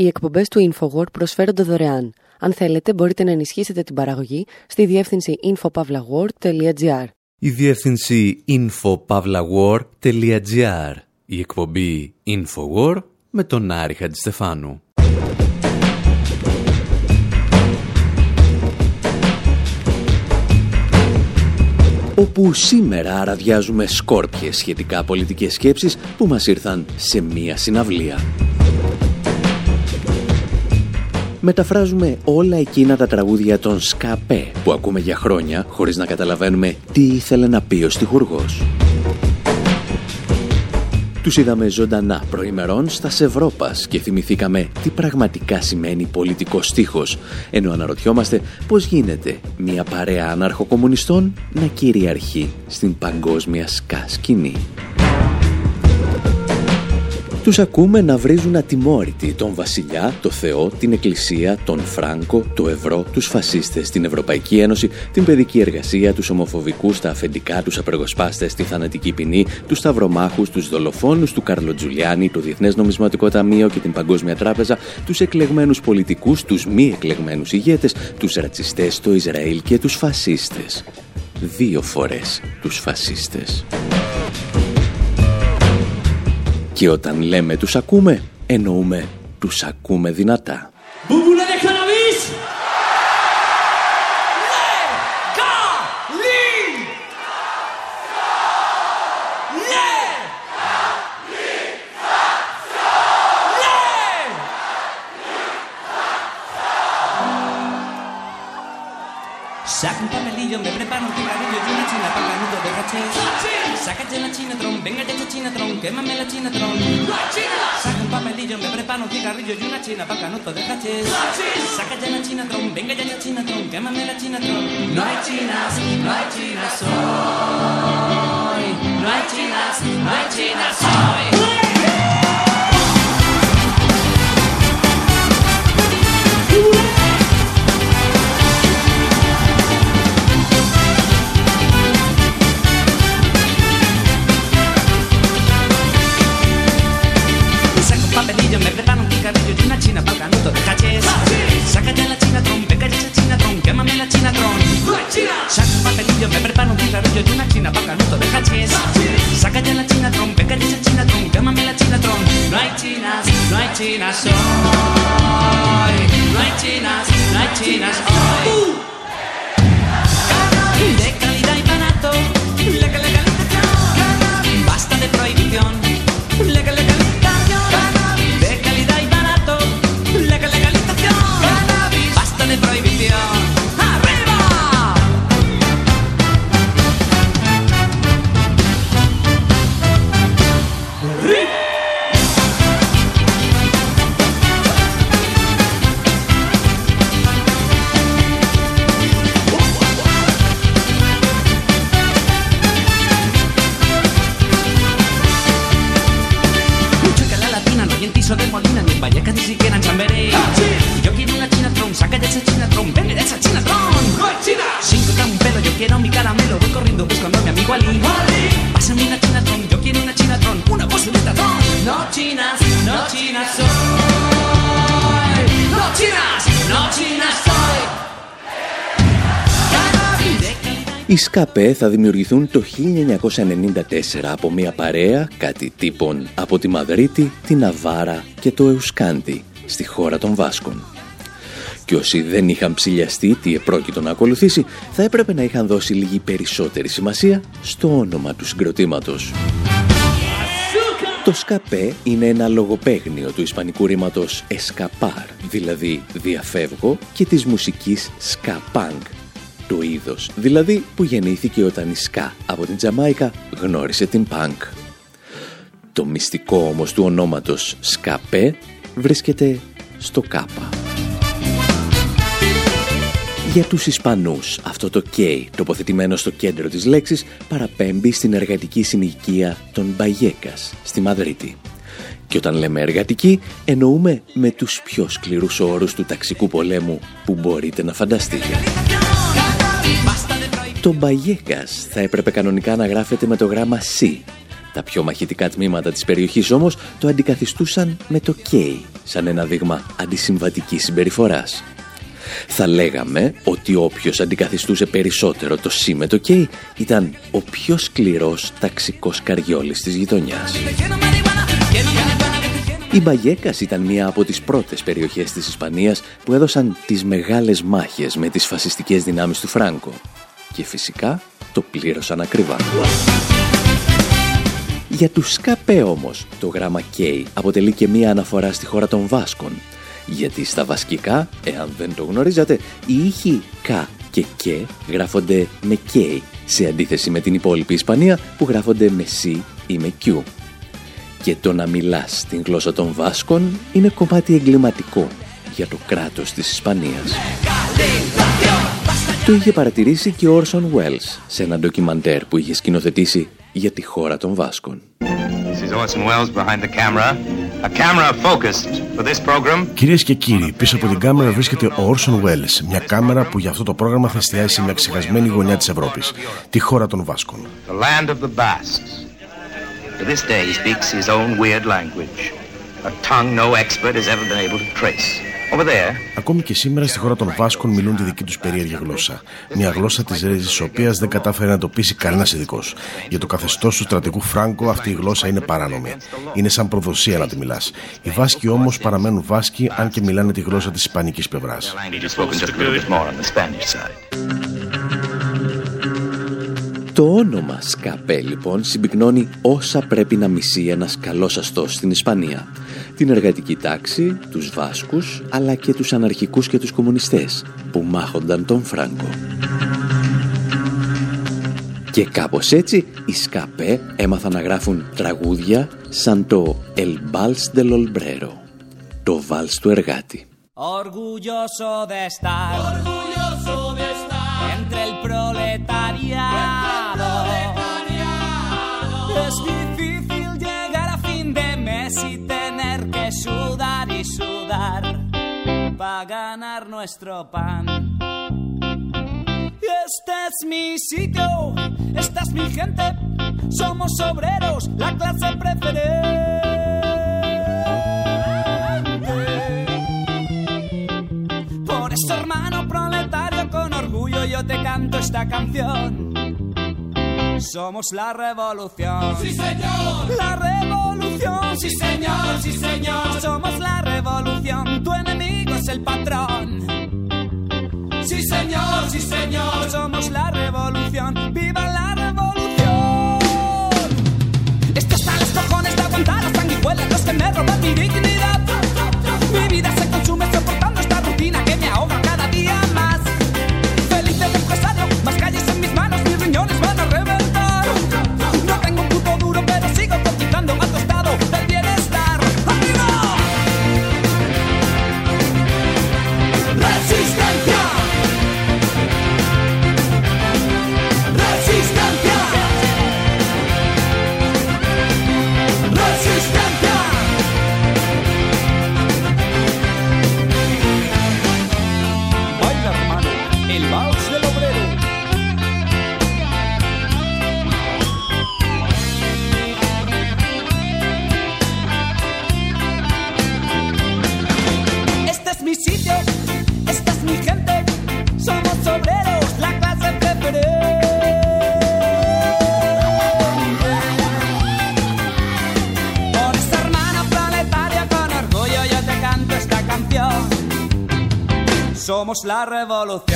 Οι εκπομπές του InfoWord προσφέρονται δωρεάν. Αν θέλετε, μπορείτε να ενισχύσετε την παραγωγή στη διεύθυνση infopavlagor.gr. Η διεύθυνση infopavlagor.gr. Η εκπομπή InfoWord με τον Άρη Χατζηστεφάνου. όπου σήμερα αραδιάζουμε σκόρπιες σχετικά πολιτικές σκέψεις που μας ήρθαν σε μία συναυλία. Μεταφράζουμε όλα εκείνα τα τραγούδια των Σκαπέ που ακούμε για χρόνια χωρίς να καταλαβαίνουμε τι ήθελε να πει ο στιχουργός. Τους είδαμε ζωντανά προημερών στα Σευρόπας και θυμηθήκαμε τι πραγματικά σημαίνει πολιτικός στίχος, ενώ αναρωτιόμαστε πώς γίνεται μια παρέα αναρχοκομμουνιστών να κυριαρχεί στην παγκόσμια σκά σκηνή. Τους ακούμε να βρίζουν ατιμόρυτοι τον βασιλιά, το Θεό, την Εκκλησία, τον Φράγκο, το Ευρώ, τους φασίστες, την Ευρωπαϊκή Ένωση, την παιδική εργασία, τους ομοφοβικούς, τα αφεντικά, τους απεργοσπάστες, τη θανατική ποινή, τους σταυρομάχους, τους δολοφόνους, του Καρλο Τζουλιάνη, το Διεθνές Νομισματικό Ταμείο και την Παγκόσμια Τράπεζα, τους εκλεγμένους πολιτικούς, τους μη εκλεγμένους ηγέτες, τους ρατσιστές, το Ισραήλ και τους φασίστες. Δύο φορές τους φασίστες. Και όταν λέμε τους ακούμε, εννοούμε τους ακούμε δυνατά. Cigarrillo y una china para canuto de caché. Sácate la chinatron, venga ya chinatron, quémame la chinatron. No hay chinas, no hay chinas hoy. No hay chinas, no hay chinas hoy. corazón. Οι ΣΚΑΠΕ θα δημιουργηθούν το 1994 από μια παρέα κάτι τύπων από τη Μαδρίτη, την Ναβάρα και το Εουσκάντι στη χώρα των Βάσκων. Και όσοι δεν είχαν ψηλιαστεί τι επρόκειτο να ακολουθήσει, θα έπρεπε να είχαν δώσει λίγη περισσότερη σημασία στο όνομα του συγκροτήματος. Το σκαπέ είναι ένα λογοπαίγνιο του ισπανικού ρήματος «escapar», δηλαδή «διαφεύγω» και της μουσικής «ska-punk», το είδος, δηλαδή που γεννήθηκε όταν η Ska από την Τζαμάικα γνώρισε την Punk. Το μυστικό όμως του ονόματος Σκαπέ βρίσκεται στο Κάπα. Για τους Ισπανούς, αυτό το K τοποθετημένο στο κέντρο της λέξης παραπέμπει στην εργατική συνοικία των Μπαγιέκας στη Μαδρίτη. Και όταν λέμε εργατική, εννοούμε με τους πιο σκληρούς όρους του ταξικού πολέμου που μπορείτε να φανταστείτε. Το Μπαγιέκας θα έπρεπε κανονικά να γράφεται με το γράμμα C. Τα Τα πιο μαχητικά τμήματα της περιοχής όμως το αντικαθιστούσαν με το κέι, σαν ένα δείγμα αντισυμβατικής συμπεριφοράς. Θα λέγαμε ότι όποιος αντικαθιστούσε περισσότερο το σι με το κέι ήταν ο πιο σκληρός ταξικός καριόλης της γειτονιάς. Η Μπαγέκας ήταν μία από τις πρώτες περιοχές της Ισπανίας που έδωσαν τις μεγάλες μάχες με τις φασιστικές δυνάμεις του Φράγκο. Και φυσικά το πλήρωσαν ακριβά. Για τους Σκαπέ όμως, το γράμμα K αποτελεί και μία αναφορά στη χώρα των Βάσκων. Γιατί στα βασκικά, εάν δεν το γνωρίζατε, οι ήχοι K και K γράφονται με K, σε αντίθεση με την υπόλοιπη Ισπανία που γράφονται με C ή με Q. Και το να μιλάς στην γλώσσα των Βάσκων είναι κομμάτι εγκληματικό για το κράτος της Ισπανίας. Το είχε παρατηρήσει και ο Όρσον Welles σε ένα ντοκιμαντέρ που είχε σκηνοθετήσει για τη χώρα των Βάσκων. Κυρίες και κύριοι, πίσω από την κάμερα βρίσκεται ο Όρσον Welles, μια κάμερα που για αυτό το πρόγραμμα θα εστιάσει μια ξεχασμένη γωνιά της Ευρώπης, τη χώρα των Βάσκων. To this day he speaks his own weird language, a tongue no expert has ever been able to trace. Ακόμη και σήμερα στη χώρα των Βάσκων μιλούν τη δική τους περίεργη γλώσσα. Μια γλώσσα της ρέζη της οποίας δεν κατάφερε να το πείσει κανένας ειδικός. Για το καθεστώς του στρατηγού Φράγκο αυτή η γλώσσα είναι παράνομη. Είναι σαν προδοσία να τη μιλάς. Οι Βάσκοι όμως παραμένουν Βάσκοι αν και μιλάνε τη γλώσσα της Ισπανικής πλευράς. Το όνομα Σκαπέ λοιπόν συμπυκνώνει όσα πρέπει να μισεί ένας καλός αστός στην Ισπανία. Την εργατική τάξη, τους Βάσκους, αλλά και τους αναρχικούς και τους κομμουνιστές που μάχονταν τον Φράγκο. Και κάπως έτσι οι Σκαπέ έμαθαν να γράφουν τραγούδια σαν το «El Vals del Olbrero», το βάλς του εργάτη. Orgulloso de estar, Orgulloso de estar entre el proletariado. Es difícil para ganar nuestro pan. Este es mi sitio, esta es mi gente, somos obreros, la clase preferente. Por eso, hermano proletario, con orgullo yo te canto esta canción. Somos la revolución. Sí, señor. La revolución. Sí, señor, sí, señor. Somos la revolución. Tu enemigo es el patrón. Sí, señor, sí, señor. Somos la revolución. ¡Viva la revolución! Esto está los cojones de aguantar las sanguijuelas, los que me roban mi dignidad. La revolución.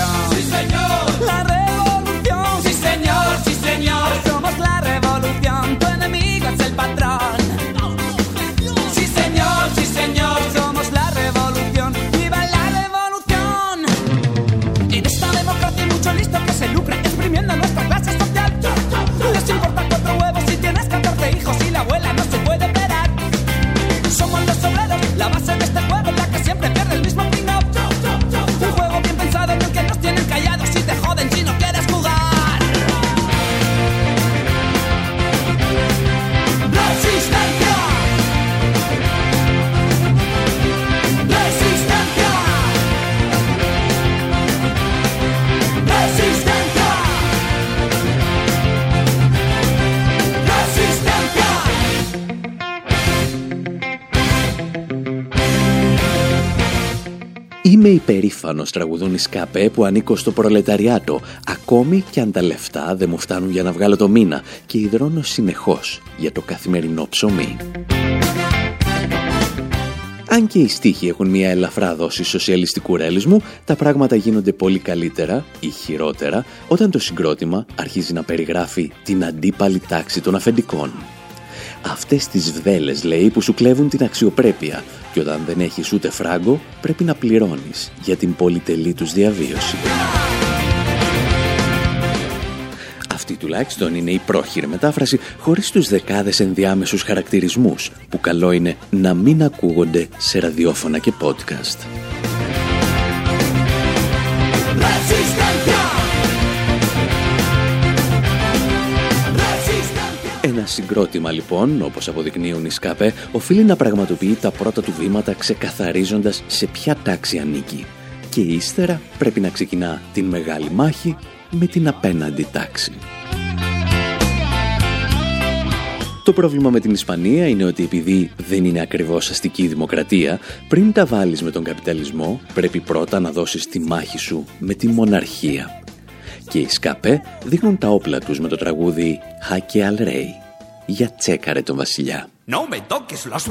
Υπερήφανος τραγουδούν οι σκαπέ που ανήκω στο προλεταριάτο, ακόμη και αν τα λεφτά δεν μου φτάνουν για να βγάλω το μήνα και υδρώνω συνεχώς για το καθημερινό ψωμί. Αν και οι στίχοι έχουν μια ελαφρά δόση σοσιαλιστικού ρεαλισμού, τα πράγματα γίνονται πολύ καλύτερα ή χειρότερα όταν το συγκρότημα αρχίζει να περιγράφει την αντίπαλη τάξη των αφεντικών. Αυτές τις βδέλες, λέει, που σου κλέβουν την αξιοπρέπεια και όταν δεν έχεις ούτε φράγκο, πρέπει να πληρώνεις για την πολυτελή τους διαβίωση. Αυτή τουλάχιστον είναι η πρόχειρη μετάφραση χωρίς τους δεκάδες ενδιάμεσους χαρακτηρισμούς που καλό είναι να μην ακούγονται σε ραδιόφωνα και podcast. Ένα συγκρότημα λοιπόν, όπως αποδεικνύουν οι ΣΚΑΠΕ, οφείλει να πραγματοποιεί τα πρώτα του βήματα ξεκαθαρίζοντας σε ποια τάξη ανήκει. Και ύστερα πρέπει να ξεκινά την μεγάλη μάχη με την απέναντι τάξη. Το πρόβλημα με την Ισπανία είναι ότι επειδή δεν είναι ακριβώς αστική δημοκρατία, πριν τα βάλεις με τον καπιταλισμό, πρέπει πρώτα να δώσεις τη μάχη σου με τη μοναρχία. Και οι ΣΚΑΠΕ δείχνουν τα όπλα τους με το τραγούδι «Χάκε Αλρέι» για τσέκαρε τον βασιλιά. No me toques los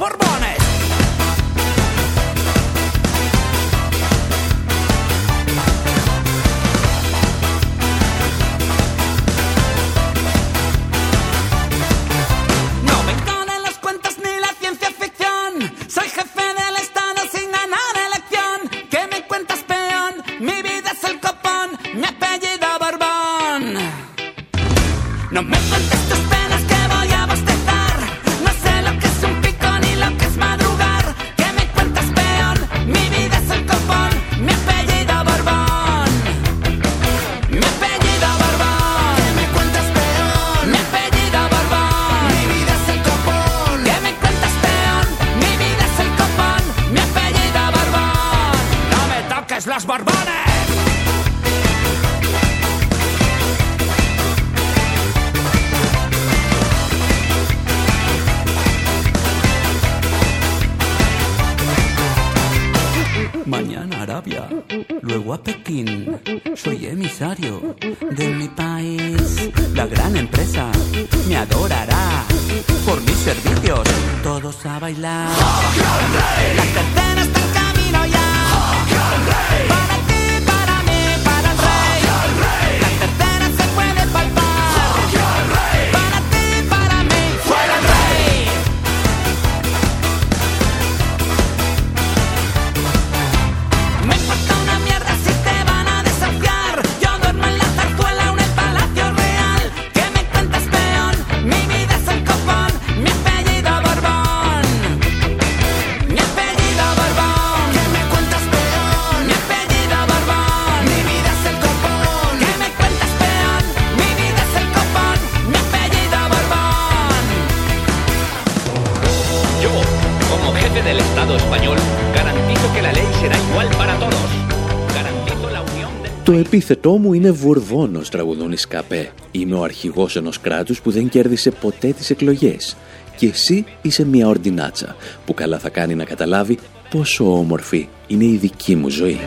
Το επίθετό μου είναι Βουρβόνος, τραγουδούν οι Σκαπέ. Είμαι ο αρχηγός ενός κράτους που δεν κέρδισε ποτέ τις εκλογές. Και εσύ είσαι μια ορντινάτσα που καλά θα κάνει να καταλάβει πόσο όμορφη είναι η δική μου ζωή.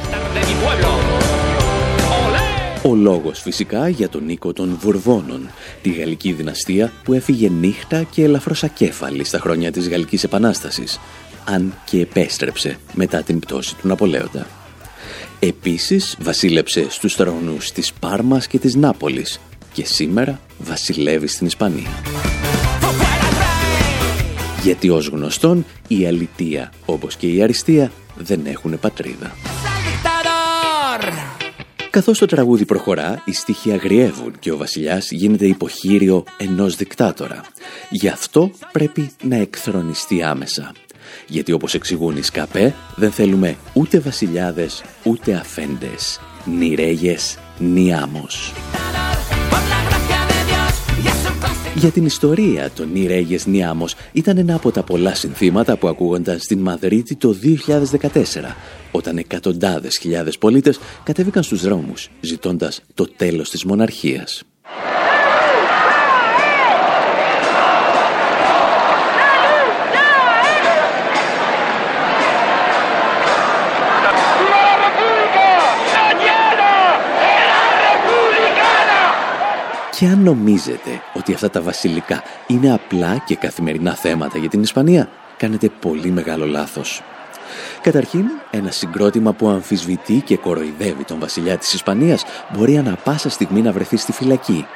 Ο λόγος φυσικά για τον Νίκο των Βουρβόνων, τη γαλλική δυναστεία που έφυγε νύχτα και ελαφρώς ακέφαλη στα χρόνια της Γαλλικής Επανάστασης, αν και επέστρεψε μετά την πτώση του Ναπολέοντα. Επίσης βασίλεψε στους θρόνους της Πάρμας και της Νάπολης και σήμερα βασιλεύει στην Ισπανία. Γιατί ως γνωστόν η αλητεία όπως και η αριστεία δεν έχουν πατρίδα. Καθώς το τραγούδι προχωρά, οι στίχοι αγριεύουν και ο βασιλιάς γίνεται υποχείριο ενός δικτάτορα. Γι' αυτό πρέπει να εκθρονιστεί άμεσα γιατί όπως εξηγούν οι ΣΚΑΠΕ δεν θέλουμε ούτε βασιλιάδες ούτε αφέντες, νι ρέγες, νι άμμος. Για την ιστορία των Νι Ρέγες Νι Άμμος ήταν ένα από τα πολλά συνθήματα που ακούγονταν στην Μαδρίτη το 2014 όταν εκατοντάδες χιλιάδες πολίτες κατέβηκαν στους δρόμους ζητώντας το τέλος της μοναρχίας. Και αν νομίζετε ότι αυτά τα βασιλικά είναι απλά και καθημερινά θέματα για την Ισπανία, κάνετε πολύ μεγάλο λάθος. Καταρχήν, ένα συγκρότημα που αμφισβητεί και κοροϊδεύει τον βασιλιά της Ισπανίας μπορεί ανα πάσα στιγμή να βρεθεί στη φυλακή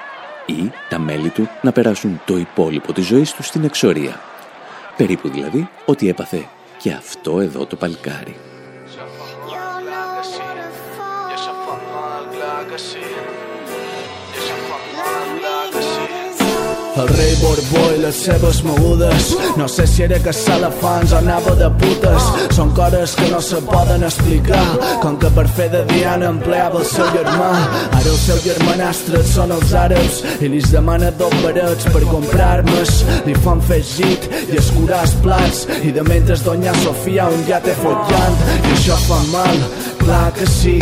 ή τα μέλη του να περάσουν το υπόλοιπο της ζωής τους στην εξορία. Περίπου δηλαδή ότι έπαθε και αυτό εδώ το παλικάρι. El rei Borbó i les seves mogudes. No sé si era que salafans o anava de putes. Són coses que no se poden explicar. Com que per fer de Diana empleava el seu germà. Ara el seu germanastre són els àrabs I li demana dos barets per comprar armes Li fan fer git i escurar els plats. I de mentre doña Sofia un ja té follant. I això fa mal, clar que sí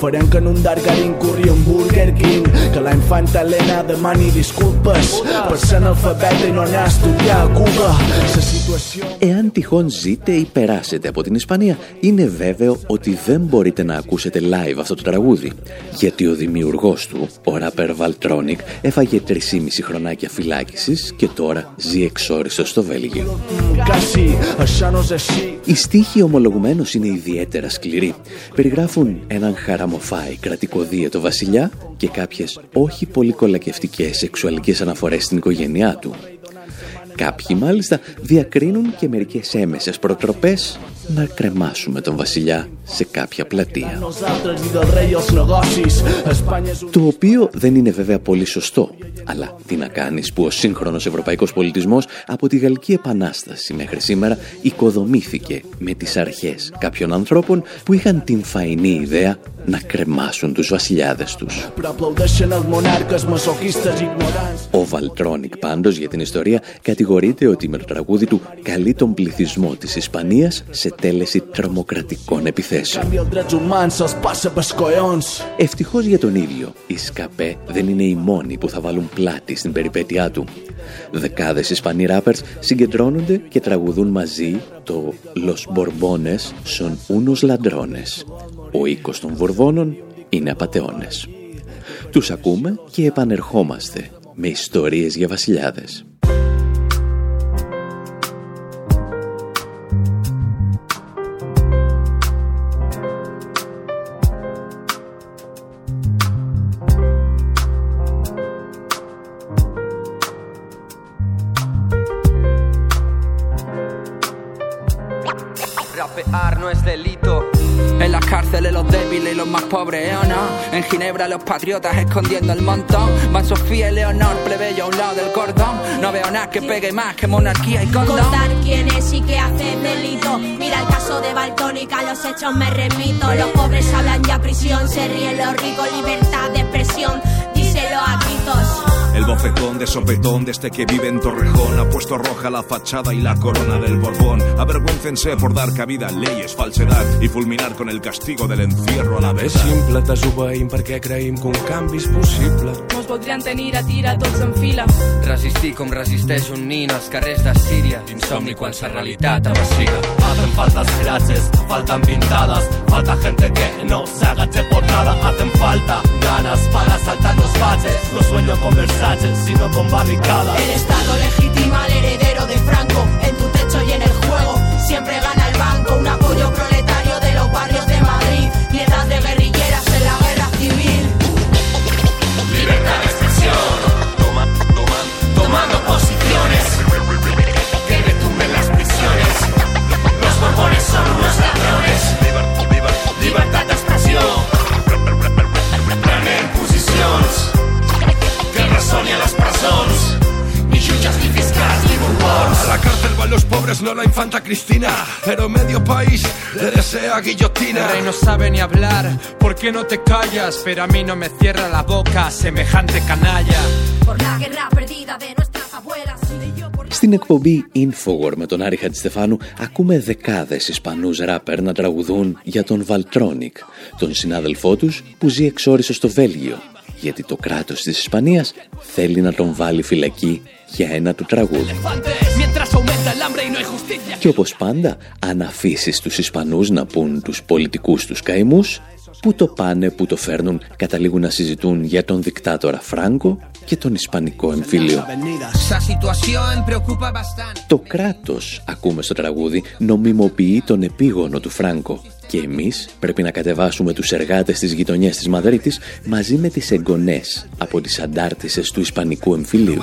Farem que en un Dargarin corri un Burger King Que la infanta Helena demani disculpes Per ser analfabeta i no anar a estudiar a Cuba Εάν τυχόν ζείτε ή περάσετε από την Ισπανία, είναι βέβαιο ότι δεν μπορείτε να ακούσετε live αυτό το τραγούδι. Γιατί ο δημιουργός του, ο ράπερ Βαλτρόνικ, έφαγε 3,5 χρονάκια φυλάκισης και τώρα ζει εξόριστος στο Βέλγιο. Οι στίχοι ομολογουμένως είναι ιδιαίτερα σκληροί. Περιγράφουν έναν χαραμ μοφάει κρατικοδίαιτο βασιλιά και κάποιες όχι πολύ κολακευτικές σεξουαλικές αναφορές στην οικογένειά του. Κάποιοι μάλιστα διακρίνουν και μερικές έμεσες προτροπές να κρεμάσουμε τον βασιλιά σε κάποια πλατεία. Το οποίο δεν είναι βέβαια πολύ σωστό. Αλλά τι να κάνεις που ο σύγχρονος ευρωπαϊκός πολιτισμός από τη Γαλλική Επανάσταση μέχρι σήμερα οικοδομήθηκε με τις αρχές κάποιων ανθρώπων που είχαν την φαϊνή ιδέα να κρεμάσουν τους βασιλιάδες τους. Ο Βαλτρόνικ πάντως για την ιστορία κατηγορείται ότι με το τραγούδι του καλεί τον πληθυσμό της Ισπανίας σε τέλεση τρομοκρατικών επιθέσεων. Ευτυχώς για τον ίδιο, η Σκαπέ δεν είναι η μόνη που θα βάλουν πλάτη στην περιπέτειά του. Δεκάδες Ισπανοί ράπερς συγκεντρώνονται και τραγουδούν μαζί το «Los Borbones son unos ladrones». Ο οίκος των Βορβόνων είναι απατεώνες. Τους ακούμε και επανερχόμαστε με ιστορίες για βασιλιάδες. Ginebra los patriotas escondiendo el montón. Van Sofía y Leonor, plebeyo a un lado del cordón. No veo nada que pegue más que monarquía y condón. Contar quién es y qué hace delito. Mira el caso de Baltónica, los hechos me remito. Los pobres hablan ya prisión, se ríen los ricos, libertad de expresión. Díselo a gritos. El bofetón de sopetón de este que vive en Torrejón ha puesto roja la fachada y la corona del Borbón. Avergüéncense por dar cabida a leyes, falsedad y fulminar con el castigo del encierro a la vez. simple, perquè creïm que un. Mos voldrien tenir a tira tots en fila. Resistir com resisteix un nin als carrers de Síria. Insomni quan sa realitat avacila. Hacen faltas frases, faltan pintadas, falta gente que no se agache por nada. Hacen falta ganas para saltar los baches, los sueños conversados sino con barricadas. El Estado legitima al heredero de Franco. En tu techo y en el juego siempre gana el banco. Un apoyo proletario A las personas, ni jutges, ni fiscals, ni borbons. A la cárcel van los pobres, no la infanta Cristina, pero medio país le desea guillotina. El rey no sabe ni hablar, ¿por qué no te callas? Pero a mí no me cierra la boca semejante canalla. Por la guerra perdida de nuestras abuelas. Στην εκπομπή Infowar με τον Άρη Χατζηστεφάνου ακούμε δεκάδες Ισπανούς ράπερ να τραγουδούν για τον Βαλτρόνικ, τον συνάδελφό τους που ζει εξόριστο στο Βέλγιο γιατί το κράτος της Ισπανίας θέλει να τον βάλει φυλακή για ένα του τραγούδι. Και όπως πάντα, αν αφήσεις τους Ισπανούς να πούν τους πολιτικούς τους καημούς, που το πάνε, που το φέρνουν, καταλήγουν να συζητούν για τον δικτάτορα Φράγκο και τον Ισπανικό εμφύλιο. Το κράτος, ακούμε στο τραγούδι, νομιμοποιεί τον επίγονο του Φράγκο και εμείς πρέπει να κατεβάσουμε τους εργάτες της γειτονιές της Μαδρίτης μαζί με τις εγγονές από τις αντάρτισες του Ισπανικού εμφυλίου.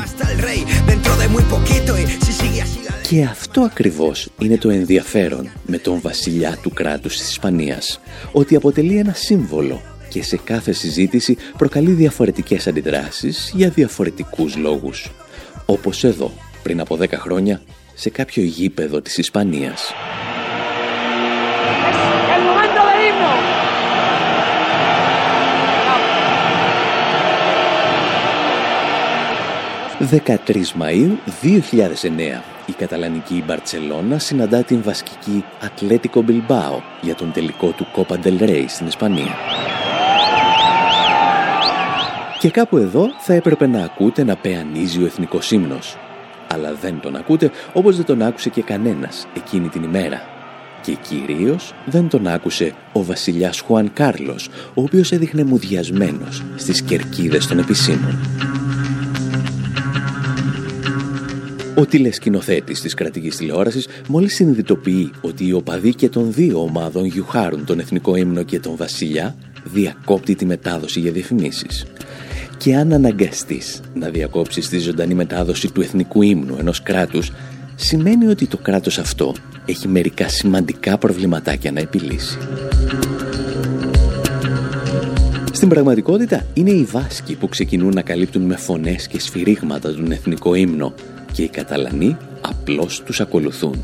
Και αυτό ακριβώς είναι το ενδιαφέρον με τον βασιλιά του κράτους της Ισπανίας, ότι αποτελεί ένα σύμβολο και σε κάθε συζήτηση προκαλεί διαφορετικές αντιδράσεις για διαφορετικούς λόγους. Όπως εδώ, πριν από 10 χρόνια, σε κάποιο γήπεδο της Ισπανίας. 13 Μαΐου 2009 η καταλανική Μπαρτσελώνα συναντά την βασκική Ατλέτικο Μπιλμπάο για τον τελικό του Κόπα Del Rey στην Ισπανία. Και κάπου εδώ θα έπρεπε να ακούτε να πεανίζει ο εθνικός ύμνος. Αλλά δεν τον ακούτε όπως δεν τον άκουσε και κανένας εκείνη την ημέρα. Και κυρίως δεν τον άκουσε ο βασιλιάς Χουάν Κάρλος, ο οποίος έδειχνε μουδιασμένος στις κερκίδες των επισήμων. Ο τηλεσκηνοθέτης της κρατικής τηλεόρασης μόλις συνειδητοποιεί ότι οι οπαδοί και των δύο ομάδων γιουχάρουν τον εθνικό ύμνο και τον βασιλιά, διακόπτει τη μετάδοση για διαφημίσεις. Και αν αναγκαστείς να διακόψεις τη ζωντανή μετάδοση του εθνικού ύμνου ενός κράτους, σημαίνει ότι το κράτος αυτό έχει μερικά σημαντικά προβληματάκια να επιλύσει. Στην πραγματικότητα είναι οι Βάσκοι που ξεκινούν να καλύπτουν με φωνές και σφυρίγματα τον εθνικό ύμνο και οι Καταλανοί απλώς τους ακολουθούν.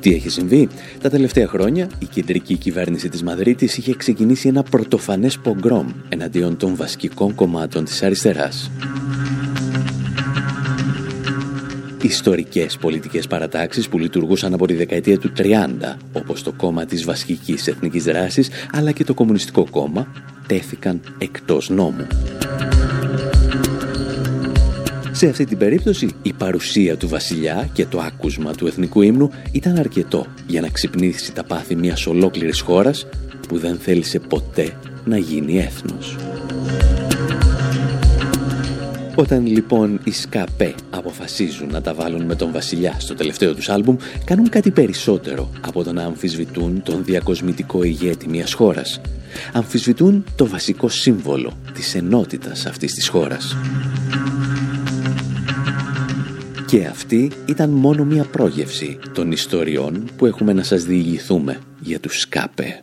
Τι έχει συμβεί; Τα τελευταία χρόνια η κεντρική κυβέρνηση της Μαδρίτης είχε ξεκινήσει ένα πρωτοφανές πογκρόμ εναντίον των βασικών κομμάτων της αριστεράς. Ιστορικές πολιτικές παρατάξεις που λειτουργούσαν από τη δεκαετία του 30, όπως το κόμμα της Βασικής Εθνικής Δράσης, αλλά και το Κομμουνιστικό Κόμμα, τέθηκαν εκτός νόμου. Σε αυτή την περίπτωση η παρουσία του βασιλιά και το άκουσμα του εθνικού ύμνου ήταν αρκετό για να ξυπνήσει τα πάθη μιας ολόκληρης χώρας που δεν θέλησε ποτέ να γίνει έθνος. Όταν λοιπόν οι ΣΚΑΠΕ αποφασίζουν να τα βάλουν με τον βασιλιά στο τελευταίο τους άλμπουμ, κάνουν κάτι περισσότερο από το να αμφισβητούν τον διακοσμητικό ηγέτη μιας χώρας. Αμφισβητούν το βασικό σύμβολο της ενότητας αυτής της χώρας. Και αυτή ήταν μόνο μία πρόγευση των ιστοριών που έχουμε να σας διηγηθούμε για τους ΣΚΑΠΕ.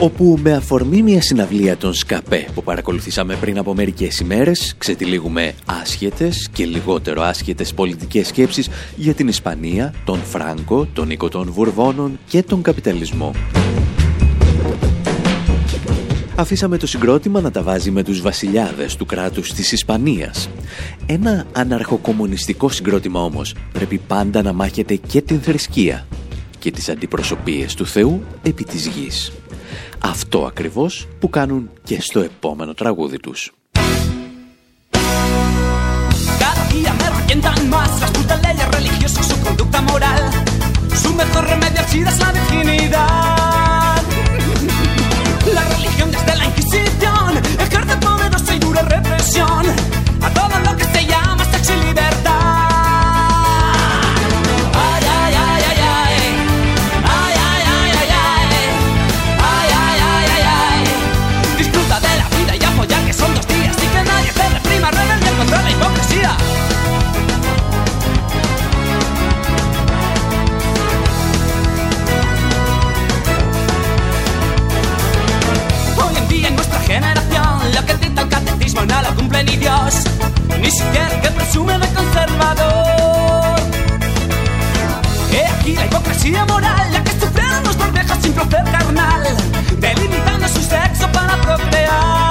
Όπου με αφορμή μια συναυλία των ΣΚΑΠΕ που παρακολουθήσαμε πριν από μερικές ημέρες, ξετυλίγουμε άσχετες και λιγότερο άσχετες πολιτικές σκέψεις για την Ισπανία, τον Φράγκο, τον οίκο των Βουρβώνων και τον καπιταλισμό. Αφήσαμε το συγκρότημα να τα βάζει με τους βασιλιάδες του κράτους της Ισπανίας. Ένα αναρχοκομμουνιστικό συγκρότημα όμως πρέπει πάντα να μάχεται και την θρησκεία και τις αντιπροσωπείες του Θεού επί της γης. Αυτό ακριβώς που κάνουν και στο επόμενο τραγούδι τους. Ni Dios, ni siquiera que presume de conservador. He aquí la hipocresía moral, la que sufrieron nuestros viejos sin placer carnal, delimitando su sexo para procrear.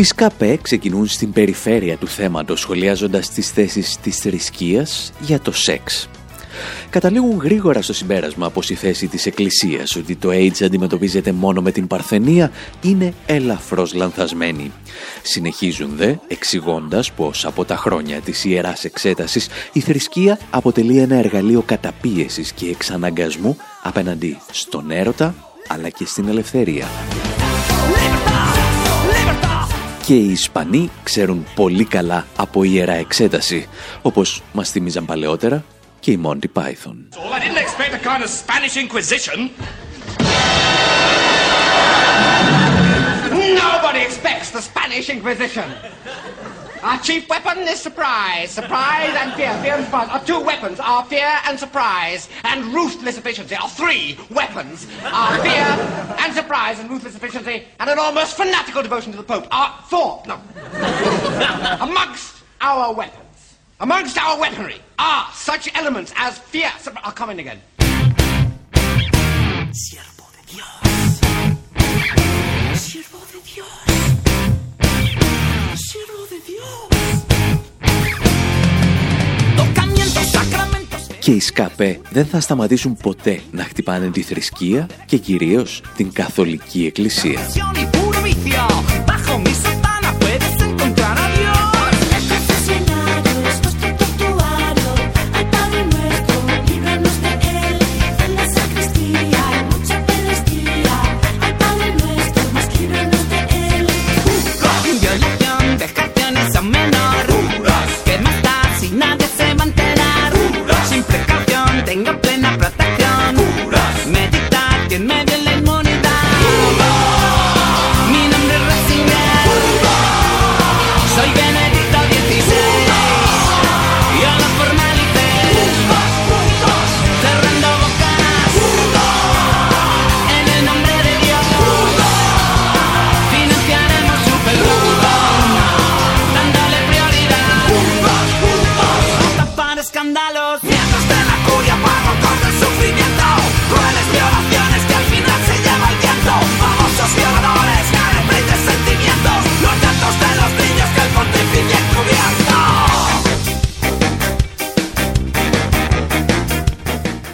Οι ΣΚΑΠΕ ξεκινούν στην περιφέρεια του θέματος σχολιάζοντας τις θέσεις της θρησκείας για το σεξ. καταλήγουν γρήγορα στο συμπέρασμα πως η θέση της Εκκλησίας ότι το AIDS αντιμετωπίζεται μόνο με την παρθενία είναι ελαφρώς λανθασμένη. Συνεχίζουν δε εξηγώντας πως από τα χρόνια της Ιεράς Εξέτασης η θρησκεία αποτελεί ένα εργαλείο καταπίεσης και εξαναγκασμού απέναντι στον έρωτα αλλά και στην ελευθερία. Και οι Ισπανοί ξέρουν πολύ καλά από ιερά εξέταση, όπως μας θυμίζαν παλαιότερα και η Monty Python. Nobody expects the Spanish Inquisition. Our chief weapon is surprise. Surprise and fear. Fear and surprise are two weapons. Our fear and surprise and ruthless efficiency are three weapons. Our fear and surprise and ruthless efficiency and an almost fanatical devotion to the Pope are four. No. Amongst our weapons, amongst our weaponry are such elements as fear. I'll come in again. Siervo de Dios. Siervo de Dios. Και οι ΣΚΑΠΕ δεν θα σταματήσουν ποτέ να χτυπάνε τη θρησκεία και κυρίως την Καθολική Εκκλησία.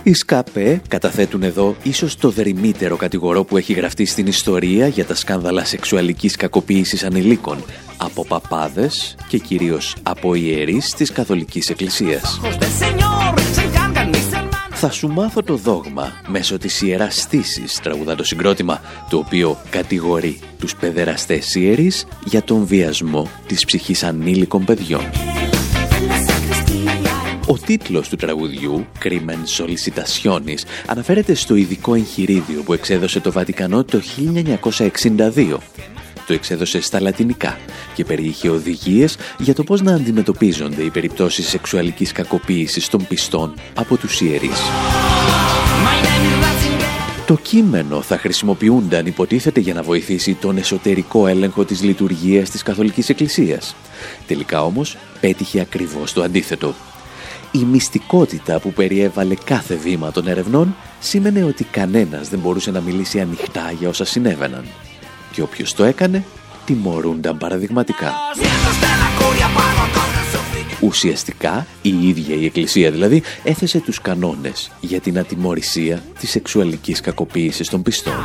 Οι ΣΚΑΠΕ καταθέτουν εδώ ίσως το δρυμύτερο κατηγορό που έχει γραφτεί στην ιστορία για τα σκάνδαλα σεξουαλικής κακοποίησης ανηλίκων από παπάδες και κυρίως από ιερείς της Καθολικής Εκκλησίας. Θα σου μάθω το δόγμα μέσω της Ιεράς Στήσης, τραγουδά το συγκρότημα, το οποίο κατηγορεί τους παιδεραστές ιερείς για τον βιασμό της ψυχής ανήλικων παιδιών. Ο τίτλος του τραγουδιού, «Crimen Solicitationis», αναφέρεται στο ειδικό εγχειρίδιο που εξέδωσε το Βατικανό το 1962. Το εξέδωσε στα λατινικά και περιείχε οδηγίες για το πώς να αντιμετωπίζονται οι περιπτώσεις σεξουαλικής κακοποίησης των πιστών από τους ιερείς. Το κείμενο θα χρησιμοποιούνταν υποτίθεται για να βοηθήσει τον εσωτερικό έλεγχο της λειτουργίας της Καθολικής Εκκλησίας. Τελικά όμως πέτυχε ακριβώς το αντίθετο. Η μυστικότητα που περιέβαλε κάθε βήμα των ερευνών σήμαινε ότι κανένας δεν μπορούσε να μιλήσει ανοιχτά για όσα συνέβαιναν. Και όποιος το έκανε, τιμωρούνταν παραδειγματικά. Ουσιαστικά, η ίδια η Εκκλησία δηλαδή έθεσε τους κανόνες για την ατιμωρησία της σεξουαλικής κακοποίησης των πιστών.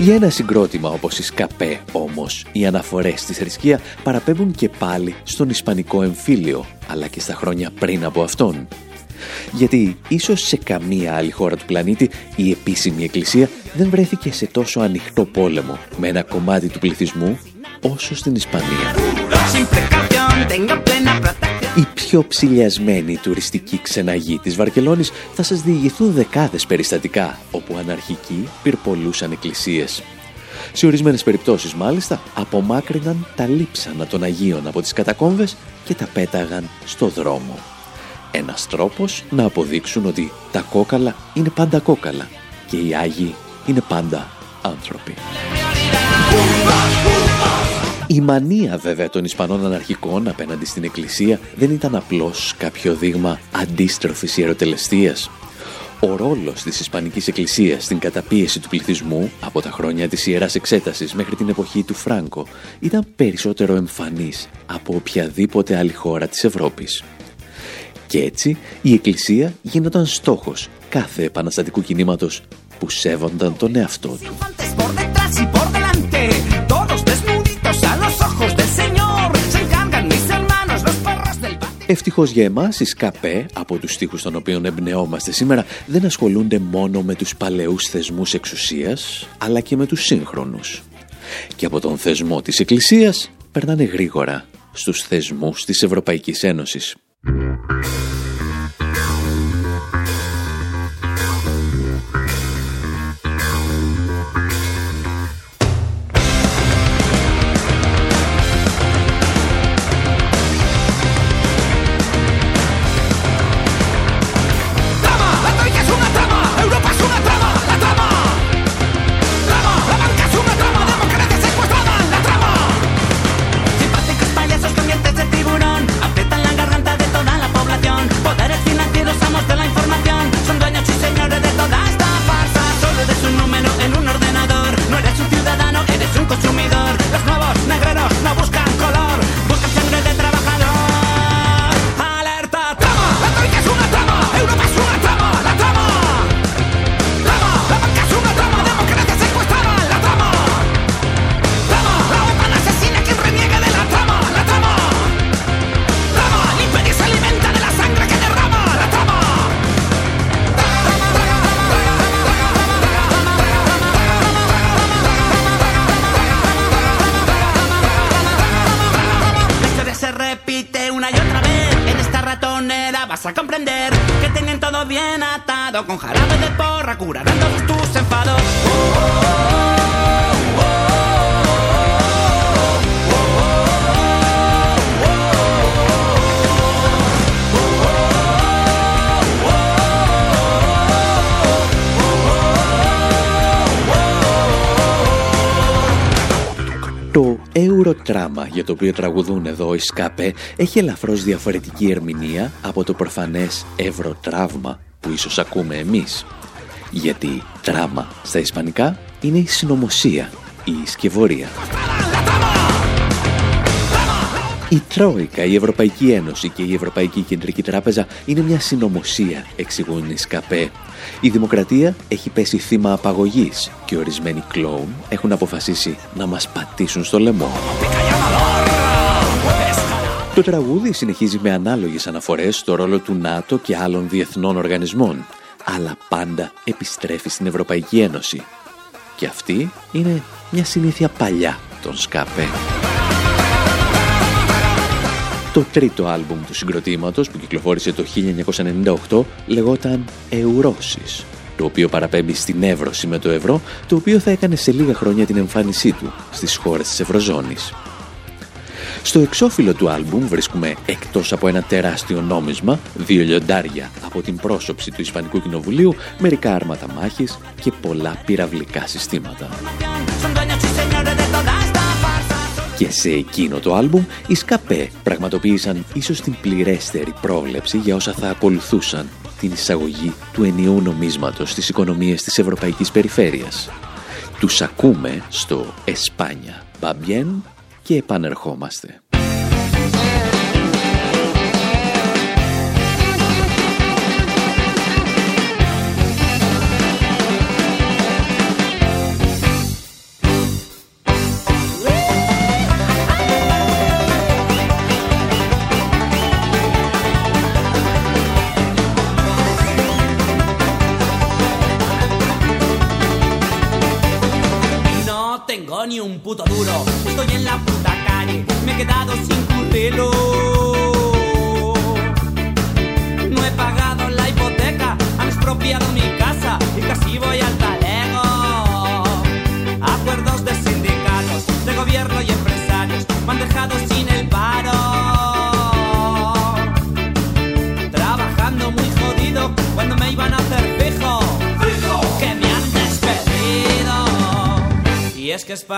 Για ένα συγκρότημα όπως η Σκαπέ όμως, οι αναφορές στη θρησκεία παραπέμπουν και πάλι στον Ισπανικό εμφύλιο, αλλά και στα χρόνια πριν από αυτόν. Γιατί ίσως σε καμία άλλη χώρα του πλανήτη η επίσημη εκκλησία δεν βρέθηκε σε τόσο ανοιχτό πόλεμο με ένα κομμάτι του πληθυσμού όσο στην Ισπανία. Οι πιο ψηλιασμένοι τουριστικοί ξεναγοί της Βαρκελόνης θα σας διηγηθούν δεκάδες περιστατικά όπου αναρχικοί πυρπολούσαν εκκλησίες. Σε ορισμένες περιπτώσεις μάλιστα απομάκρυναν τα λείψανα των Αγίων από τις κατακόμβες και τα πέταγαν στο δρόμο. Ένας τρόπος να αποδείξουν ότι τα κόκαλα είναι πάντα κόκαλα και οι Άγιοι είναι πάντα άνθρωποι. Η μανία βέβαια των Ισπανών αναρχικών απέναντι στην Εκκλησία δεν ήταν απλώς κάποιο δείγμα αντίστροφης ιεροτελεστίας. ο ρόλος της Ισπανικής Εκκλησίας στην καταπίεση του πληθυσμού από τα χρόνια της Ιεράς Εξέτασης μέχρι την εποχή του Φράγκο ήταν περισσότερο εμφανής από οποιαδήποτε άλλη χώρα της Ευρώπης. Και έτσι η Εκκλησία γίνονταν στόχος κάθε επαναστατικού κινήματος που σέβονταν τον εαυτό του. Ευτυχώς για εμάς, οι ΣΚΑΠΕ, από τους στίχους των οποίων εμπνεόμαστε σήμερα, δεν ασχολούνται μόνο με τους παλαιούς θεσμούς εξουσίας, αλλά και με τους σύγχρονους. Και από τον θεσμό της Εκκλησίας περνάνε γρήγορα στους θεσμούς της Ευρωπαϊκής Ένωσης. a comprender que tienen todo bien atado con jarabe de porra curarán todos tus enfados. Oh. oh, oh. Ευρωτράμα για το οποίο τραγουδούν εδώ οι ΣΚΑΠΕ έχει ελαφρώς διαφορετική ερμηνεία από το προφανές Ευρωτράυμα που ίσως ακούμε εμείς. Γιατί τράμα στα ισπανικά είναι η συνωμοσία, η σκευωρία. Η Τρόικα, η Ευρωπαϊκή Ένωση και η Ευρωπαϊκή Κεντρική Τράπεζα είναι μια συνωμοσία, εξηγούν οι ΣΚΑΠΕ. Η δημοκρατία έχει πέσει θύμα απαγωγής και ορισμένοι κλόουν έχουν αποφασίσει να μας πατήσουν στο λαιμό. Το τραγούδι συνεχίζει με ανάλογες αναφορές στο ρόλο του ΝΑΤΟ και άλλων διεθνών οργανισμών, αλλά πάντα επιστρέφει στην Ευρωπαϊκή Ένωση. Και αυτή είναι μια συνήθεια παλιά των ΣΚΑΠΕ. Το τρίτο άλμπουμ του συγκροτήματος που κυκλοφόρησε το 1998 λεγόταν «Ευρώσεις», το οποίο παραπέμπει στην Εύρωση με το ευρώ, το οποίο θα έκανε σε λίγα χρόνια την εμφάνισή του στις χώρες της Ευρωζώνης. Στο εξώφυλλο του άλμπουμ βρίσκουμε εκτός από ένα τεράστιο νόμισμα, δύο λιοντάρια από την πρόσωψη του Ισπανικού Κοινοβουλίου, μερικά άρματα μάχης και πολλά πυραυλικά συστήματα. Και σε εκείνο το άλμπουμ οι Σκαπέ πραγματοποίησαν ίσως την πληρέστερη πρόβλεψη για όσα θα ακολουθούσαν την εισαγωγή του ενιαίου νομίσματος στις οικονομίες της Ευρωπαϊκής Περιφέρειας. Τους ακούμε στο «Εσπάνια Μπαμπιέν» και επανερχόμαστε.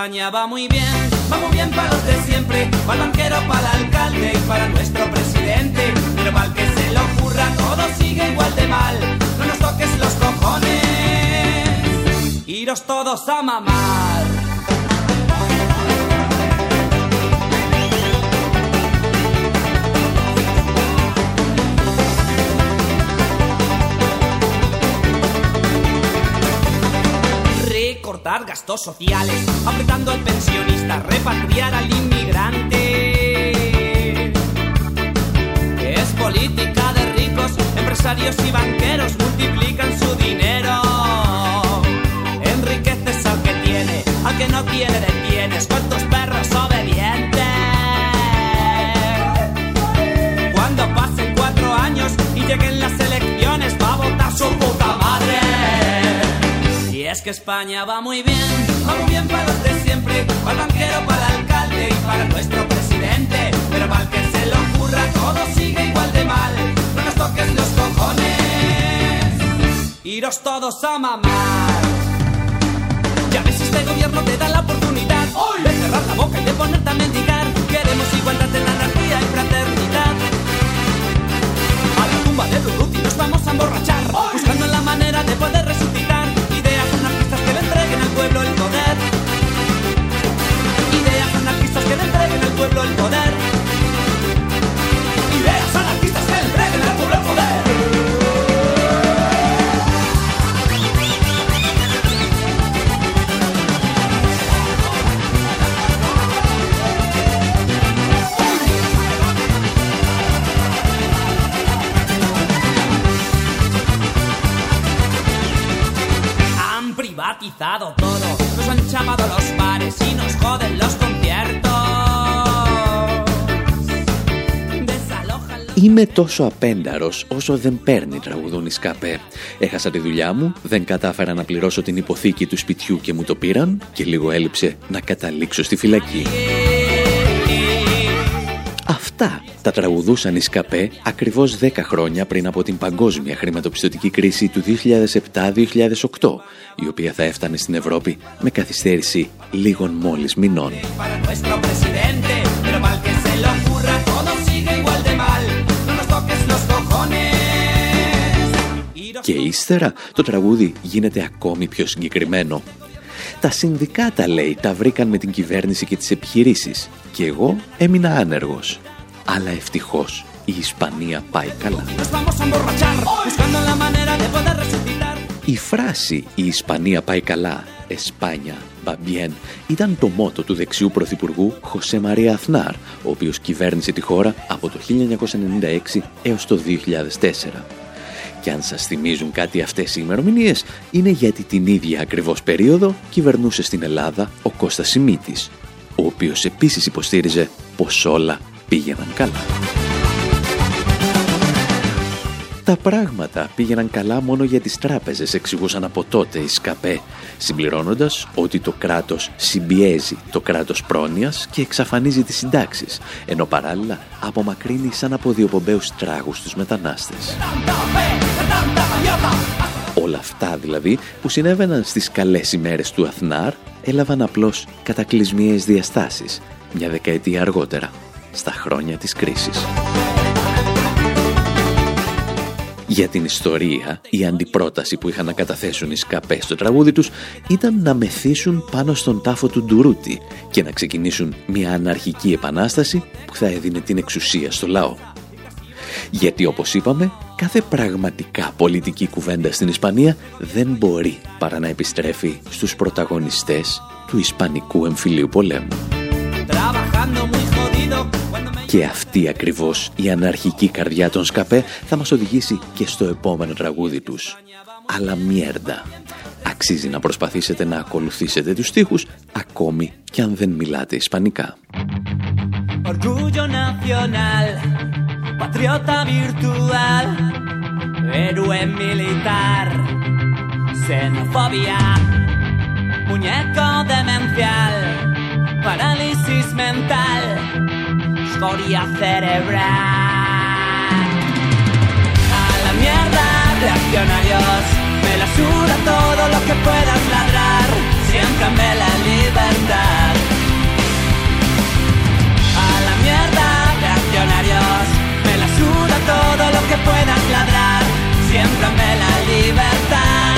Va muy bien, va muy bien para los de siempre, para el banquero, para el alcalde y para nuestro presidente. Pero mal que se le ocurra, todo sigue igual de mal. No nos toques los cojones. Iros todos a mamar. Gastos sociales, apretando al pensionista, repatriar al inmigrante. Es política de ricos, empresarios y banqueros multiplican su dinero. Enriqueces al que tiene, al que no tiene detienes. ¿Cuántos perros obedientes? Cuando pasen cuatro años y lleguen las elecciones, va a votar su es que España va muy bien, va muy bien para los de siempre, para el banquero, para el alcalde y para nuestro presidente. Pero mal que se le ocurra, todo sigue igual de mal. No nos toques los cojones, iros todos a mamar. Ya ves, este gobierno te da la oportunidad de cerrar la boca y de ponerte a mendigar. Queremos igualdad en anarquía y fraternidad. A la tumba de Durruti nos vamos a emborrachar, buscando la manera de poder al pueblo el poder. Ideas anarquistas que le entreguen al pueblo el poder. Han privatizado todo, chapado los bares y nos joden los conciertos. Desalojan los... Είμαι τόσο απένταρος όσο δεν παίρνει τραγουδούν οι σκαπέ. Έχασα τη δουλειά μου, δεν κατάφερα να πληρώσω την υποθήκη του σπιτιού και μου το πήραν και λίγο έλειψε να καταλήξω στη φυλακή. Αυτά τα τραγουδούσαν οι σκαπέ ακριβώς 10 χρόνια πριν από την παγκόσμια χρηματοπιστωτική κρίση του 2007-2008, η οποία θα έφτανε στην Ευρώπη με καθυστέρηση λίγων μόλις μηνών. para nuestro presidente. Pero mal que se le ocurra, todo sigue igual de mal. No nos toques los cojones. Iros Και ύστερα το τραγούδι γίνεται ακόμη πιο συγκεκριμένο. Τα συνδικάτα, λέει, τα βρήκαν με την κυβέρνηση και τις επιχειρήσεις και εγώ έμεινα άνεργος. Αλλά ευτυχώς η Ισπανία πάει καλά. nos vamos a emborrachar, buscando la manera de poder resucitar. Η φράση «Η Ισπανία πάει καλά», «Εσπάνια, va bien», ήταν το μότο του δεξιού πρωθυπουργού Χωσέ Μαρία Αθνάρ, ο οποίος κυβέρνησε τη χώρα από το 1996 έως το 2004. Και αν σας θυμίζουν κάτι αυτές οι ημερομηνίες, είναι γιατί την ίδια ακριβώς περίοδο κυβερνούσε στην Ελλάδα ο Κώστας Σιμίτης, ο οποίος επίσης υποστήριζε πως όλα πήγαιναν καλά. Τα πράγματα πήγαιναν καλά μόνο για τις τράπεζες, εξηγούσαν από τότε οι ΣΚΑΠΕ, συμπληρώνοντας ότι το κράτος συμπιέζει το κράτος πρόνοιας και εξαφανίζει τις συντάξεις, ενώ παράλληλα απομακρύνει σαν από διοπομπαίους τράγους τους μετανάστες. Όλα αυτά δηλαδή που συνέβαιναν στις καλές ημέρες του Αθνάρ έλαβαν απλώς κατακλυσμιαίες διαστάσεις μια δεκαετία αργότερα, στα χρόνια της κρίσης. Για την ιστορία, η αντιπρόταση που είχαν να καταθέσουν οι σκαπές στο τραγούδι τους ήταν να μεθύσουν πάνω στον τάφο του Ντουρούτη και να ξεκινήσουν μια αναρχική επανάσταση που θα έδινε την εξουσία στο λαό. Γιατί όπως είπαμε, κάθε πραγματικά πολιτική κουβέντα στην Ισπανία δεν μπορεί παρά να επιστρέφει στους πρωταγωνιστές του Ισπανικού εμφυλίου πολέμου. Trabajando muy jodido cuando me Και αυτή ακριβώς η αναρχική καρδιά των Σκαπέ θα μας οδηγήσει και στο επόμενο τραγούδι τους. Αλλά μιέρντα. Αξίζει να προσπαθήσετε να ακολουθήσετε τους στίχους ακόμη και αν δεν μιλάτε Ισπανικά. Orgullo nacional, patriota virtual, héroe militar, xenofobia, muñeco demencial, parálisis mental, cerebral. A la mierda, reaccionarios, me la suda todo lo que puedas ladrar, siéntame la libertad. A la mierda, reaccionarios, me la suda todo lo que puedas ladrar, siéntame la libertad.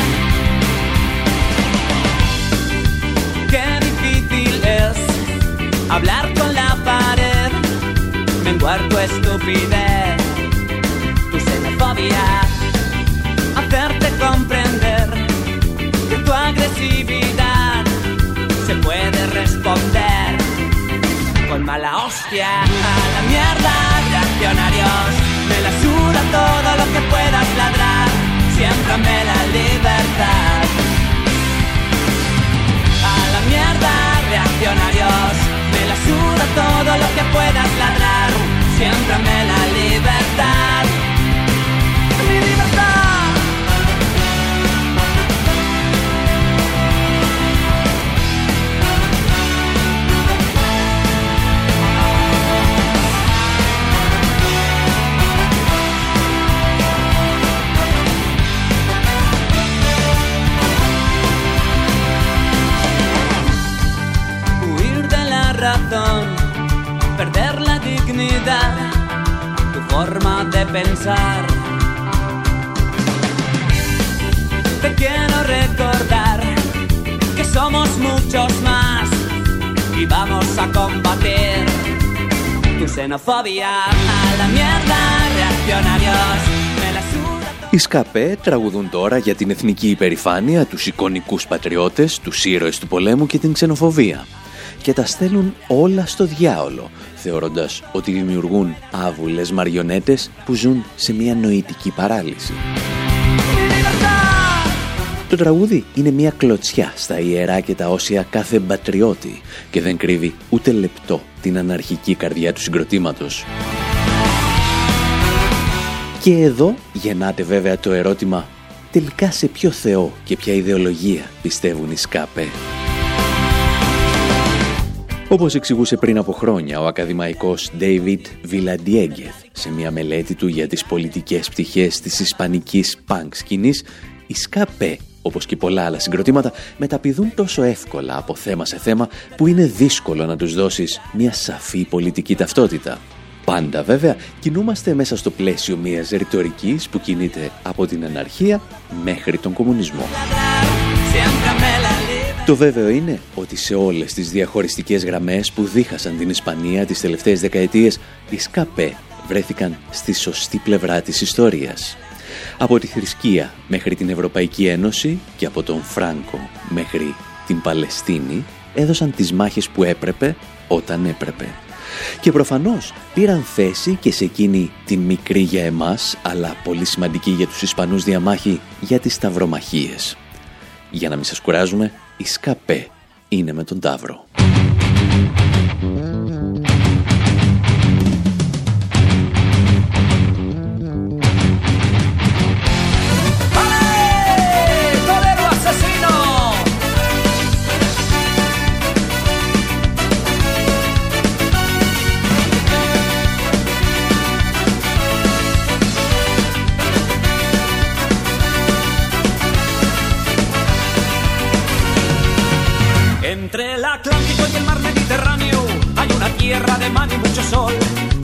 Qué difícil es hablar menguar tu estupidez, tu xenofobia, hacerte comprender que tu agresividad se puede responder con mala hostia. A la mierda, reaccionarios, me la suda todo lo que puedas ladrar, siéntame la libertad. A la mierda, reaccionarios, me la suda todo lo que puedas ladrar, siéntrame la libertad. Mi libertad. Huir de la razón. Forma de pensar. Te quiero recordar que somos muchos más y vamos a combatir tu xenofobia a la mierda, reaccionarios. Οι ΣΚΑΠΕ τραγουδούν τώρα για την εθνική υπερηφάνεια, τους εικονικούς πατριώτες, τους ήρωες του πολέμου και την ξενοφοβία και τα στέλνουν όλα στο διάολο, θεωρώντας ότι δημιουργούν άβουλες μαριονέτες που ζουν σε μια νοητική παράλυση. Το τραγούδι είναι μια κλωτσιά στα ιερά και τα όσια κάθε μπατριώτη και δεν κρύβει ούτε λεπτό την αναρχική καρδιά του συγκροτήματος. Και εδώ γεννάται βέβαια το ερώτημα τελικά σε ποιο θεό και ποια ιδεολογία πιστεύουν οι ΣΚΑΠΕ. Όπως εξηγούσε πριν από χρόνια ο ακαδημαϊκός David Villadiegeth σε μια μελέτη του για τις πολιτικές πτυχές της ισπανικής punk σκηνής, οι ΣΚΑΠΕ, όπως και πολλά άλλα συγκροτήματα, μεταπηδούν τόσο εύκολα από θέμα σε θέμα που είναι δύσκολο να τους δώσεις μια σαφή πολιτική ταυτότητα. Πάντα βέβαια κινούμαστε μέσα στο πλαίσιο μιας ρητορικής που κινείται από την αναρχία μέχρι τον κομμουνισμό. Το βέβαιο είναι ότι σε όλες τις διαχωριστικές γραμμές που δίχασαν την Ισπανία τις τελευταίες δεκαετίες, οι ΣΚΑΠΕ βρέθηκαν στη σωστή πλευρά της ιστορίας. Από τη θρησκεία μέχρι την Ευρωπαϊκή Ένωση και από τον Φράνκο μέχρι την Παλαιστίνη έδωσαν τις μάχες που έπρεπε όταν έπρεπε. Και προφανώς πήραν θέση και σε εκείνη την μικρή για εμάς αλλά πολύ σημαντική για τους Ισπανούς διαμάχη για τις σταυρομαχίες. Για να μην σας κουράζουμε, η ΣΚΑΠΕ είναι με τον Ταύρο.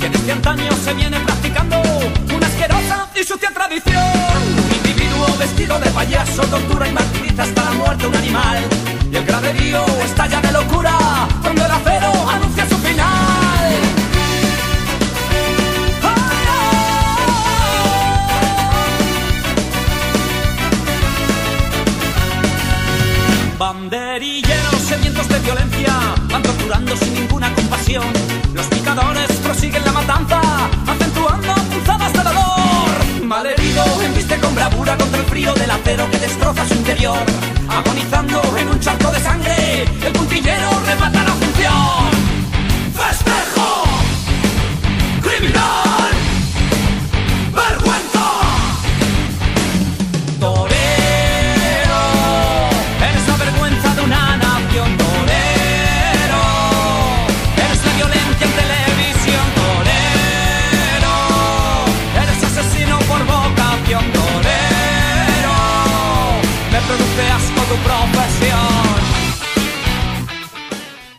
Que desde antaño se viene practicando una asquerosa y sucia tradición. Un individuo vestido de payaso tortura y martiriza hasta la muerte un animal. Y el graderío estalla de locura Agonizando en un charco de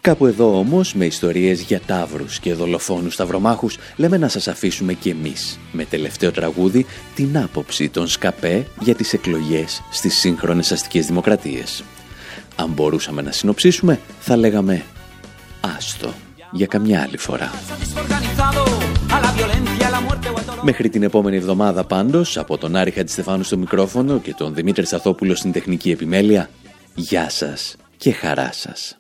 Κάπου εδώ όμως, με ιστορίες για τάβρους και δολοφόνους σταυρομάχους, λέμε να σας αφήσουμε και εμείς, με τελευταίο τραγούδι, την άποψη των ΣΚΑΠΕ για τις εκλογές στις σύγχρονες αστικές δημοκρατίες. Αν μπορούσαμε να συνοψίσουμε, θα λέγαμε «Άστο» για καμιά άλλη φορά. Μέχρι την επόμενη εβδομάδα πάντως, από τον Άρη Χατζηστεφάνου στο μικρόφωνο και τον Δημήτρη Σαθόπουλο στην τεχνική επιμέλεια, γεια σας και χαρά σας.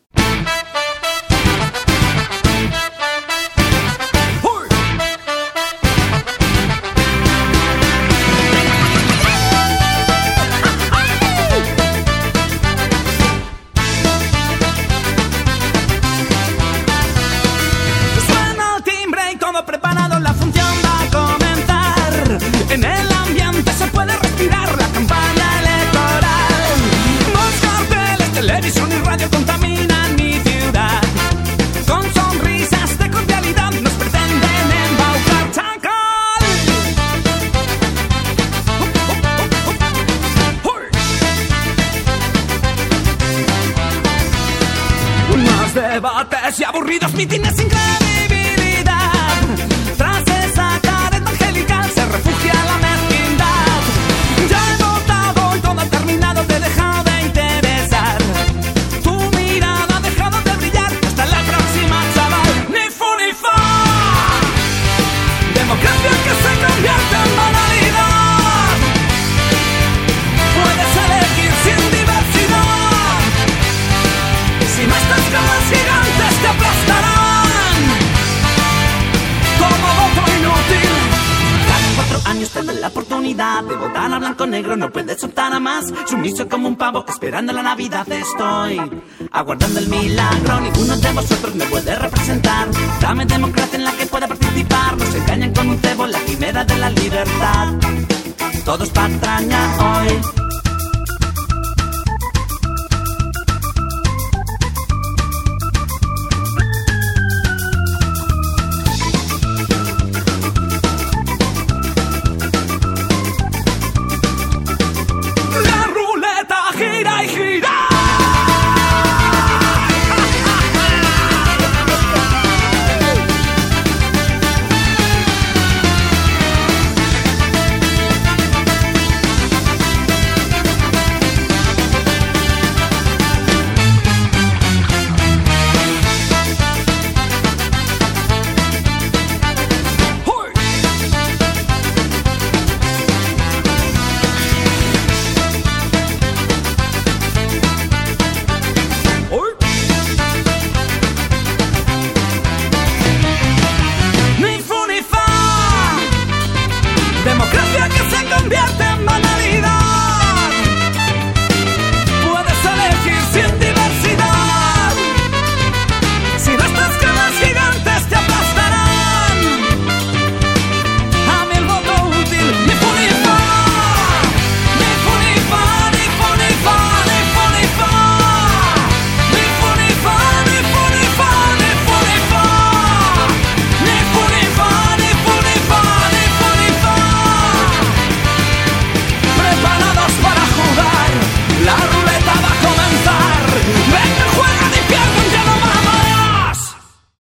Sumiso como un pavo, esperando la Navidad estoy. Aguardando el milagro, ninguno de vosotros me puede representar. Dame democracia en la que pueda participar. Nos engañan con un cebo, la quimera de la libertad. Todos patraña hoy.